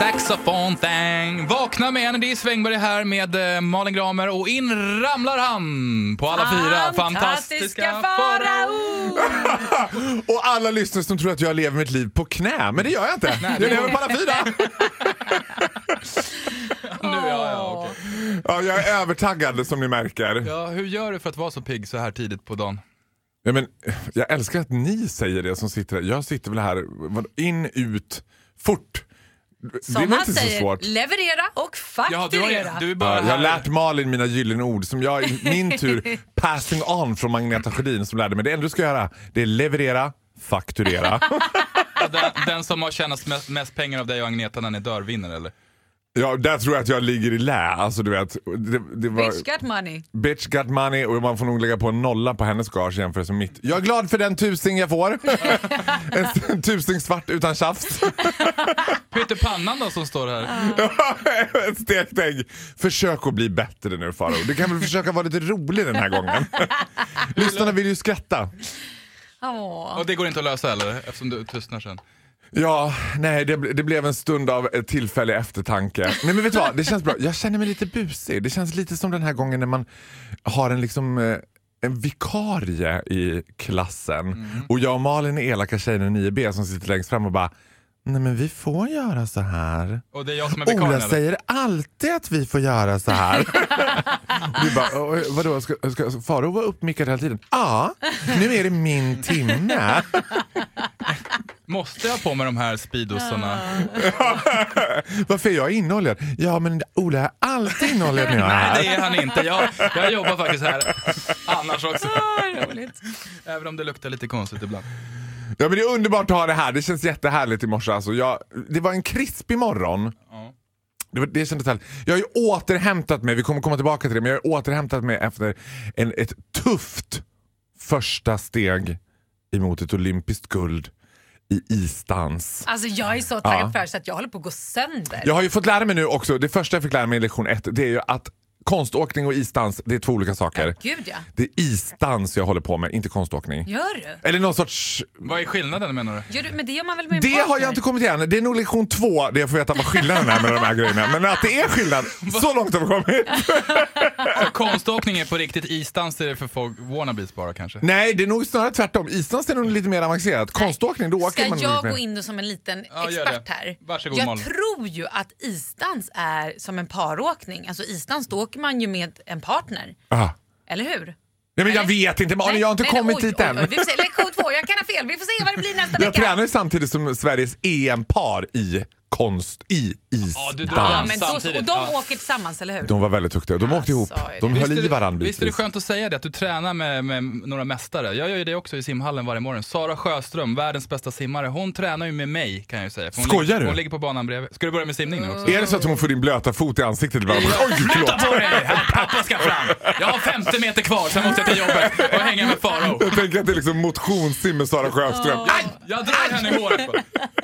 saxophone thing. Vakna med Andy Svängberg här med eh, Malin Gramer och in ramlar han på alla fyra fantastiska farao. Och alla lyssnare som tror att jag lever mitt liv på knä, men det gör jag inte. jag lever på alla fyra. Nu, ja, ja, okej. Ja, jag är övertaggad som ni märker. ja, hur gör du för att vara så pigg så här tidigt på dagen? Ja, men, jag älskar att ni säger det som sitter här. Jag sitter väl här, in, ut, fort. Det är Som han inte så säger, svårt. leverera och Ja, du, fakturera. har, du är bara Ja, jag har lärt Malin mina gyllene ord som jag i min tur passing on från Magneta Sjödin som lärde mig. Det enda du ska göra det är leverera, fakturera. Den, den som har tjänat mest, mest pengar av dig och Agneta när ni dör vinner eller? Ja, där tror jag att jag ligger i lä. Alltså, du vet, det, det var, Bitch got money. Bitch got money och man får nog lägga på en nolla på hennes gage jämfört med mitt. Jag är glad för den tusing jag får. en tusing svart utan tjafs. Pyttipannan då som står här? Ett stekt ägg. Försök att bli bättre nu Faro. Du kan väl försöka vara lite rolig den här gången. Lyssnarna vill ju skratta. Åh. Och det går inte att lösa eller? Eftersom du tystnar sen. Ja, nej det, det blev en stund av eh, tillfällig eftertanke. Nej men vet du vad, det känns bra. Jag känner mig lite busig. Det känns lite som den här gången när man har en liksom eh, en vikarie i klassen och jag och Malin är elaka tjejen i 9B som sitter längst fram och bara Nej men vi får göra så här. Och det är jag som är vikarien Ola eller? säger alltid att vi får göra så här. och du bara, "Oj, vadå, ska, ska Faro vara uppmickad hela tiden? Ja, nu är det min timme. Måste jag på mig de här speedosarna? Varför är jag innehållad? Ja men Ola är alltid innehållad när jag är Nej, här. det är han inte. Jag, jag jobbar faktiskt här annars också. Ah, roligt. Även om det luktar lite konstigt ibland. Ja, men det är underbart att ha det här. Det känns jättehärligt i morse. Alltså, jag, det var en krispig morgon. Ja. Det, var, det kändes härligt. Jag har ju återhämtat mig, vi kommer komma tillbaka till det, men jag har återhämtat mig efter en, ett tufft första steg emot ett olympiskt guld i isdans. Alltså jag är så taggad Ja. på det här så att jag håller på att gå sönder. Jag har ju fått lära mig nu också, det första jag fick lära mig i lektion ett, det är ju att konståkning och isdans, det är två olika saker. Gud ja. Det är isdans jag håller på med, inte konståkning. Gör du? Eller någon sorts Vad är skillnaden menar du? Gör du? Men det gör man väl med en Det har jag inte kommit igen. Det är nog lektion två där jag får veta vad skillnaden är med de här grejerna. Men att det är skillnad, så långt har vi kommit. Konståkning är på riktigt, isdans är det för folk, wannabes bara kanske? Nej, det är nog snarare tvärtom. Isdans är nog lite mer avancerat. Konståkning, då åker Ska man jag gå in då som en liten Ja, expert här? Varsågod, jag Malin. tror ju att isdans är som en paråkning. Alltså isdans, då åker man ju med en partner. Ah. Eller hur? Nej, men jag Nej. vet inte, Malin. Jag har inte Nej, kommit oj, dit oj, än. oj. Vi får se, lektion två, jag kan ha fel. Vi får se vad det blir nästa Jag vecka. tränar ju samtidigt som Sveriges EM-par i konst, i Ja, du isdans. drar Ja, men då, och de Ja. åker tillsammans, eller hur? De var väldigt duktiga. De åkte ihop. Alltså, De Visst höll är i det- varandra Visst är det skönt att säga det, att du tränar med, med några mästare. Jag gör ju det också i simhallen varje morgon. Sara Sjöström, världens bästa simmare, hon tränar ju med mig kan jag ju säga. Hon Skojar ligger, du? Hon ligger på banan bredvid. Ska du börja med simning nu också? Är det så att hon får din blöta fot i ansiktet ibland? Oj, förlåt. Ta på dig! Pappa ska fram! Jag har 50 meter kvar, sen måste jag till jobbet och hänga med Farao. Jag tänker att det är liksom motionssim med Sara Sjöström. Aj! Jag drar henne i håret bara.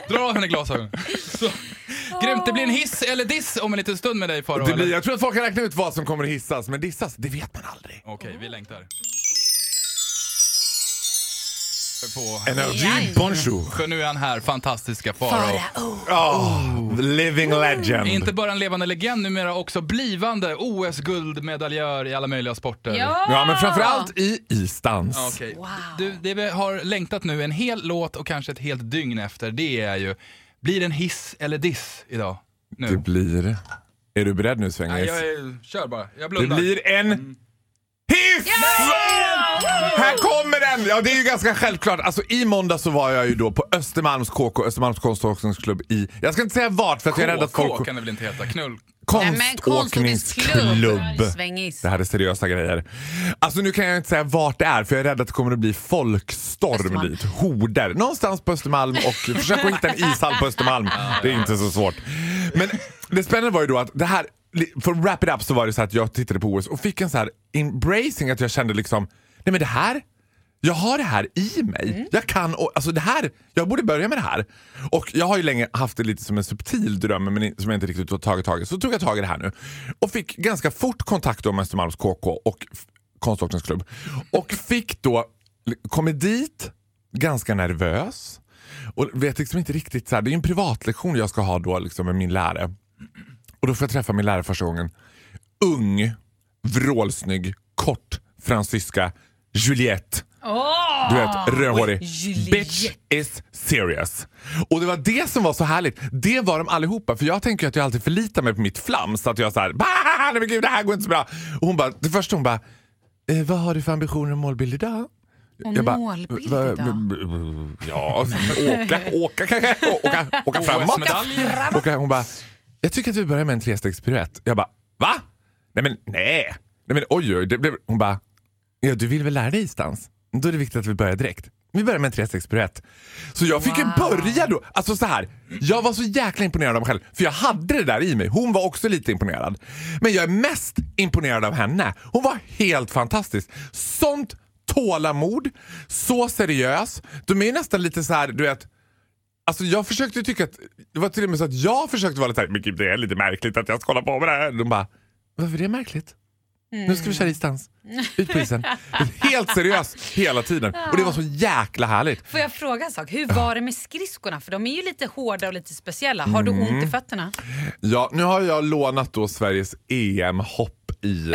Drar av henne glasögonen. Så. Grymt, det blir en hiss eller diss om en liten stund med dig Farao. Det blir, eller? jag tror att folk kan räkna ut vad som kommer att hissas, men dissas, det vet man aldrig. Okej, vi längtar. På. Energy, bonjour. För nu är han här, fantastiska Farao. Oh, living legend. Inte bara en levande legend, numera också blivande OS-guldmedaljör i alla möjliga sporter. Ja! Ja, men framförallt i isdans. Okej. Wow. Du, det vi har längtat nu en hel låt och kanske ett helt dygn efter, det är ju, blir det en hiss eller diss idag? Nu. Det blir... Är du beredd nu Nej, Svängis? jag är, kör bara, jag Det blundar. blir en hiss! Här kommer den! Ja, det är ju ganska självklart. Alltså, I måndag så var jag ju då på Östermalms KK, Östermalms konståkningsklubb i... Jag ska inte säga vart för att jag är rädd att KK folk... kan det väl inte heta? Knull? Konståkningsklubb. Det här är seriösa grejer. Alltså nu kan jag inte säga vart det är för jag är rädd att det kommer att bli folkstorm Östermalm. dit. Horder. Någonstans på Östermalm och försök att hitta en ishall på Östermalm. Det är inte så svårt. Men det spännande var ju då att det här, för att wrap it up så var det så att jag tittade på OS och fick en så här embracing att jag kände liksom, nej men det här jag har det här i mig. Jag kan, och, alltså det här, jag borde börja med det här. Och Jag har ju länge haft det lite som en subtil dröm men som jag inte riktigt har tagit tag i. Så tog jag tag i det här nu. Och fick ganska fort kontakt med Östermalms KK och f- konståkningsklubb. Och fick då, kommit dit ganska nervös. Och vet liksom inte riktigt, så här, det är ju en privatlektion jag ska ha då liksom, med min lärare. Och då får jag träffa min lärare första gången. Ung, vrålsnygg, kort fransyska Juliette. Åh! Du vet, rödhårig. Bitch is serious. Och det var det som var så härligt. Det var de allihopa. För jag tänker att jag alltid förlitar mig på mitt flams. Att jag såhär, nej men gud det här går inte så bra. Och hon bara, det första hon bara, eh, vad har du för ambitioner och målbild idag? Och målbild "Va- idag?" Ja, åka, åka kanske. Åka, åka framåt. Åka, hon bara, jag tycker att vi börjar med en trestegspiruett. Jag bara, va? Nej men nej. nej men, oj, oj. Det blev, hon bara, ja, du vill väl lära dig isdans? Då är det viktigt att vi börjar direkt. Vi börjar med en trestegspiruett. Så jag fick ju Wow. börja då. Alltså så här, jag var så jäkla imponerad av mig själv. För jag hade det där i mig. Hon var också lite imponerad. Men jag är mest imponerad av henne. Hon var helt fantastisk. Sånt tålamod, så seriös. De är ju nästan lite så här, du vet, Alltså jag försökte tycka att, det var till och med så att jag försökte vara lite såhär, men gud det är lite märkligt att jag ska hålla på med det här. De bara, varför är det märkligt? Nu ska vi köra isdans. Ut på isen. Helt seriöst hela tiden. Och det var så jäkla härligt. Får jag fråga en sak? Hur var det med skridskorna? För de är ju lite hårda och lite speciella. Har du ont Mm. i fötterna? Ja, nu har jag lånat då Sveriges EM-hopp i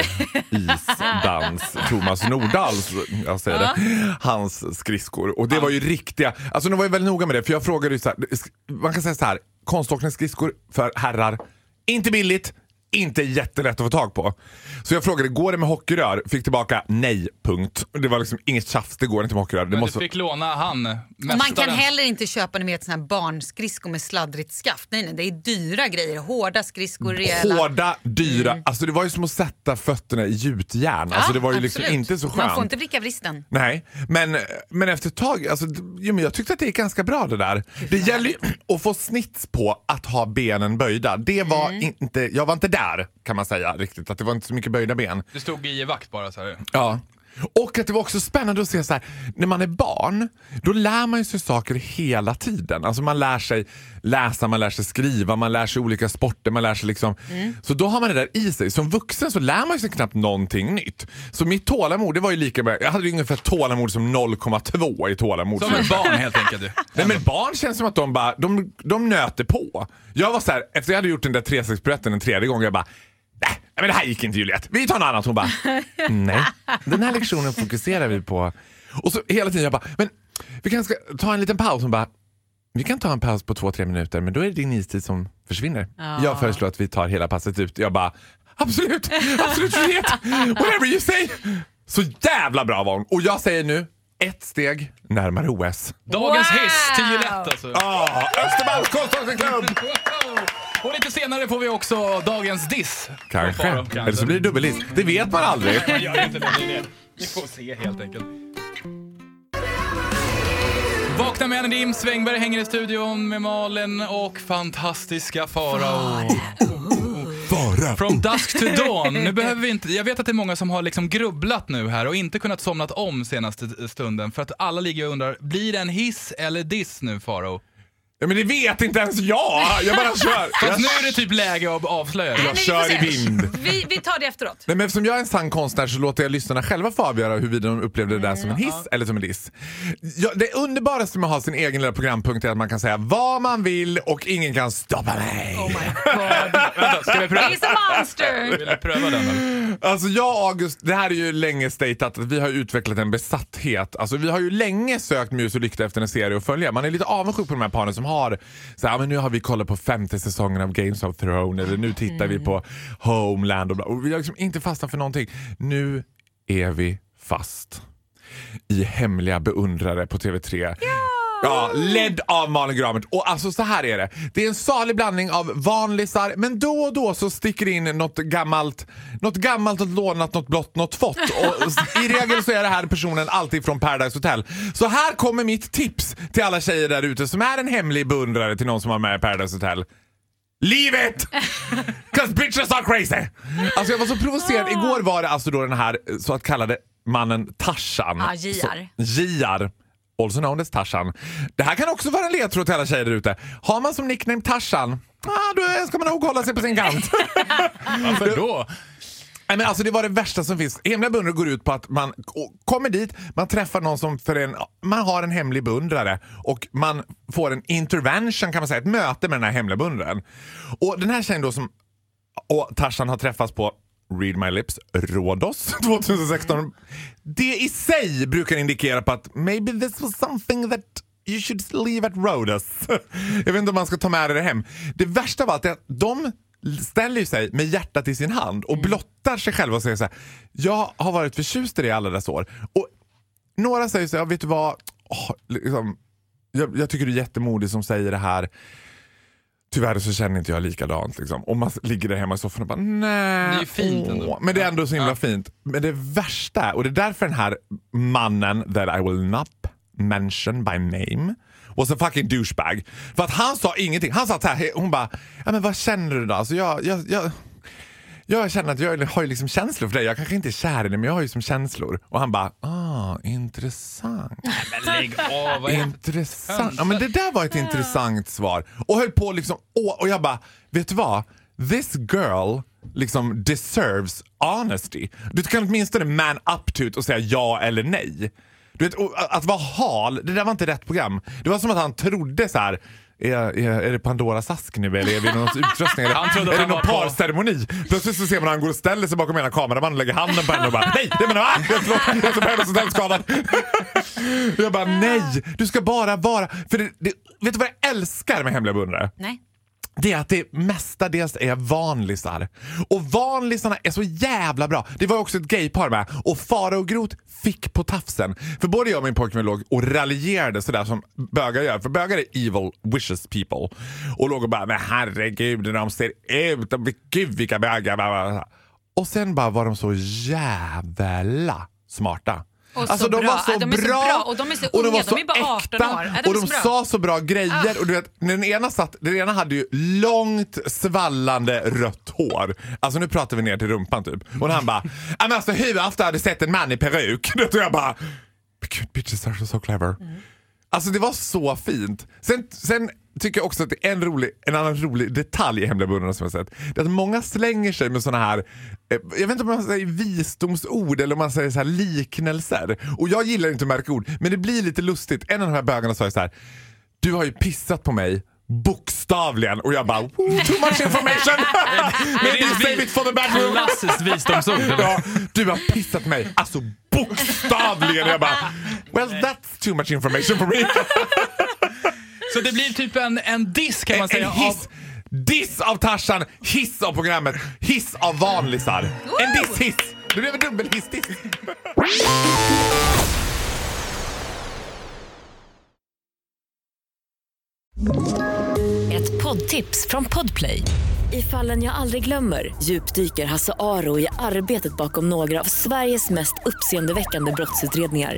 isdans, Thomas Nordahls, jag säger det, hans skridskor. Och det var ju riktiga, alltså de var ju väldigt noga med det för jag frågade ju så här, man kan säga så här, konståkningsskridskor för herrar, inte billigt, inte jättelätt att få tag på. Så jag frågade, går det med hockeyrör? Fick tillbaka nej, punkt. Det var liksom inget tjafs, det går inte med hockeyrör. Det måste... du fick låna han, Och man kan mästaren. heller inte köpa ni vet, såna här barnskridskor med sladdrigt skaft. Nej, nej, det är dyra grejer. Hårda skridskor, rejäla. Hårda, dyra. Alltså det var ju som att sätta fötterna i gjutjärn. Alltså det var ju liksom absolut. inte så skönt. Man får inte vricka vristen. Nej, men, men efter ett tag, alltså, jo, men jag tyckte att det är ganska bra det där. Det gäller ju att få snits på att ha benen böjda. Det var Mm. inte, jag var inte där kan man säga riktigt. Att det var inte så mycket böjda ben. Du stod i vakt bara så här. Ja. Och att det var också spännande att se så här, när man är barn, då lär man ju sig saker hela tiden. Alltså man lär sig läsa, man lär sig skriva, man lär sig olika sporter, man lär sig liksom. Så då har man det där i sig. Som vuxen så lär man sig knappt någonting nytt. Så mitt tålamod, det var ju lika med, jag hade ju ungefär tålamod som 0,2 i tålamod. Som ett barn helt enkelt. Nej men barn känns som att de bara, de, de nöter på. Jag var så här, efter jag hade gjort den där trestegspiruetten en tredje gång, jag bara men det här gick inte Juliette. Vi tar något annat. Hon bara, nej. Den här lektionen fokuserar vi på. Och så hela tiden jag bara, men vi kanske ska ta en liten paus. Hon bara, vi kan ta en paus på två, tre minuter men då är det din istid som försvinner. Ja. Jag föreslår att vi tar hela passet ut. Jag bara, absolut, absolut Juliette, whatever you say. Så jävla bra var hon. Och jag säger nu, ett steg närmare OS. Dagens Wow! hiss till Gillette alltså. Ah, Östermalms konståkningsklubb! Och lite senare får vi också dagens diss. Kanske. Från Eller så blir det dubbeldiss. Det vet man aldrig. Man gör inte det, det är det. Vi får se helt enkelt. Vakna med Dim Svängberg hänger i studion med Malin och fantastiska Farao. Bara. From dusk to dawn. Nu behöver vi inte, jag vet att det är många som har liksom grubblat nu här och inte kunnat somnat om senaste stunden för att alla ligger och undrar, blir det en hiss eller diss nu Farao? Ja, men det vet inte ens jag. Jag bara kör. Fast nu är det typ läge att avslöja jag Nej, vi kör får i se. vind. Vi, vi tar det efteråt. Nej, men eftersom jag är en sann konstnär så låter jag lyssnarna själva få avgöra huruvida de upplevde det där som en hiss eller som en diss. Ja, det underbaraste med att ha sin egen lilla programpunkt är att man kan säga vad man vill och ingen kan stoppa mig. Oh my god. Vänta, ska vi pröva? He's a monster! Vill du pröva den eller? Alltså jag och August, det här är ju länge statat att vi har utvecklat en besatthet. Alltså vi har ju länge sökt mus och lykta efter en serie att följa. Man är lite avundsjuk på de här paren som har så här, men nu har vi kollat på femte säsongen av Games of Thrones eller nu tittar vi på Homeland och, bla. och vi har liksom inte fastnat för någonting. Nu är vi fast i Hemliga beundrare på TV3. Ja, ledd av Malin Gramer. Och alltså så här är det. Det är en salig blandning av vanlisar men då och då så sticker in något gammalt, något gammalt, något lånat, något blått, något fått. Och i regel så är det här personen alltid från Paradise Hotel. Så här kommer mitt tips till alla tjejer där ute som är en hemlig beundrare till någon som var med i Paradise Hotel. Leave it! Cause bitches are crazy! Alltså jag var så provocerad. Igår var det alltså då den här så att kallade mannen Tarzan. Ja, J.R.. J.R. Also known as Tarzan. Det här kan också vara en ledtråd till alla tjejer där ute. Har man som nickname Tarzan, ah, då ska man nog hålla sig på sin kant. Varför då? Nej, men alltså det var det värsta som finns. Hemliga beundrare går ut på att man kommer dit, man träffar någon som för en, man har en hemlig beundrare och man får en intervention kan man säga, ett möte med den här hemliga beundraren. Och den här tjejen då som och Tarzan har träffats på Read My Lips, Rhodos 2016. Det i sig brukar indikera på att maybe this was something that you should leave at Rhodos. Jag vet inte om man ska ta med det hem. Det värsta av allt är att de ställer sig med hjärtat i sin hand och blottar sig själva och säger så här. Jag har varit förtjust i det i alla dessa år. Och några säger så här, vet du vad? Åh, liksom, jag, jag tycker du är jättemodig som säger det här. Tyvärr så känner inte jag likadant. Liksom. Och man ligger där hemma i soffan och bara nej. Det är fint ändå. åh." Men det är ändå så himla Ja. fint. Men det värsta, och det är därför den här mannen that I will not mention by name was a fucking douchebag. För att han sa ingenting. Han sa så här, hon bara, ja, men vad känner du då? Alltså jag, jag, jag, jag känner att jag har ju liksom känslor för dig. Jag kanske inte är kär i dig men jag har ju som känslor. Och han bara, ah intressant. Men lägg av. Intressant. Ja, men det där var ett intressant svar. Och höll på liksom, och, och jag bara, vet du vad? This girl liksom deserves honesty. Du kan åtminstone man up to it och säga ja eller nej. Du vet, att vara hal, det där var inte rätt program. Det var som att han trodde så här. Är, är, är det Pandoras ask nu eller är vi någon utrustning? Eller, Han trodde att är det någon på- parceremoni? Plötsligt så ser man han går och ställer sig bakom ena kameramannen och lägger handen på henne och bara nej, det menar jag, förlåt, jag är så hörselskadad. Jag bara nej, du ska bara vara... För det, det, vet du vad jag älskar med hemliga beundrare? Nej. Det är att det mestadels är vanlisar. Och vanlisarna är så jävla bra. Det var också ett gaypar med. Och Farao och Groth fick på tafsen. För både jag och min pojkvän låg och raljerade sådär som bögar gör. För bögar är evil wishes people. Och låg och bara men herregud hur de ser ut. Och Gud vilka bögar. Och sen bara var de så jävla smarta. Och alltså så de bra. var så de är så bra, bra och de är så och de unga. var så De är bara 18 äkta år. Ja, de och de bra. sa så bra grejer. Och du vet, den, ena satt, den ena hade ju långt svallande rött hår. Alltså nu pratar vi ner till rumpan typ. Och han bara, "Ja, men alltså hur ofta har du sett en man i peruk? Tror jag bara, gud bitches are so clever. Alltså det var så fint. Sen, sen tycker också att det är en, rolig, en annan rolig detalj i Hemliga beundrarna som jag sett. Det är att många slänger sig med såna här, eh, jag vet inte om man säger visdomsord eller om man säger så här liknelser. Och jag gillar inte att märka ord, men det blir lite lustigt. En av de här bögarna sa ju så här, du har ju pissat på mig bokstavligen och jag bara, "Woo, too much information! Maybe save it for the bedroom! Klassiskt visdomsord. Ja, du har pissat mig. Alltså bokstavligen. Jag bara, well that's too much information for me. Så det blir typ en, en diss kan man En, säga. en hiss. Diss av Tarzan, hiss av programmet, hiss av vanlisar. En diss-hiss. Det blev en dubbelhiss-diss. Ett poddtips från Podplay. I fallen jag aldrig glömmer djupdyker Hasse Aro i arbetet bakom några av Sveriges mest uppseendeväckande brottsutredningar.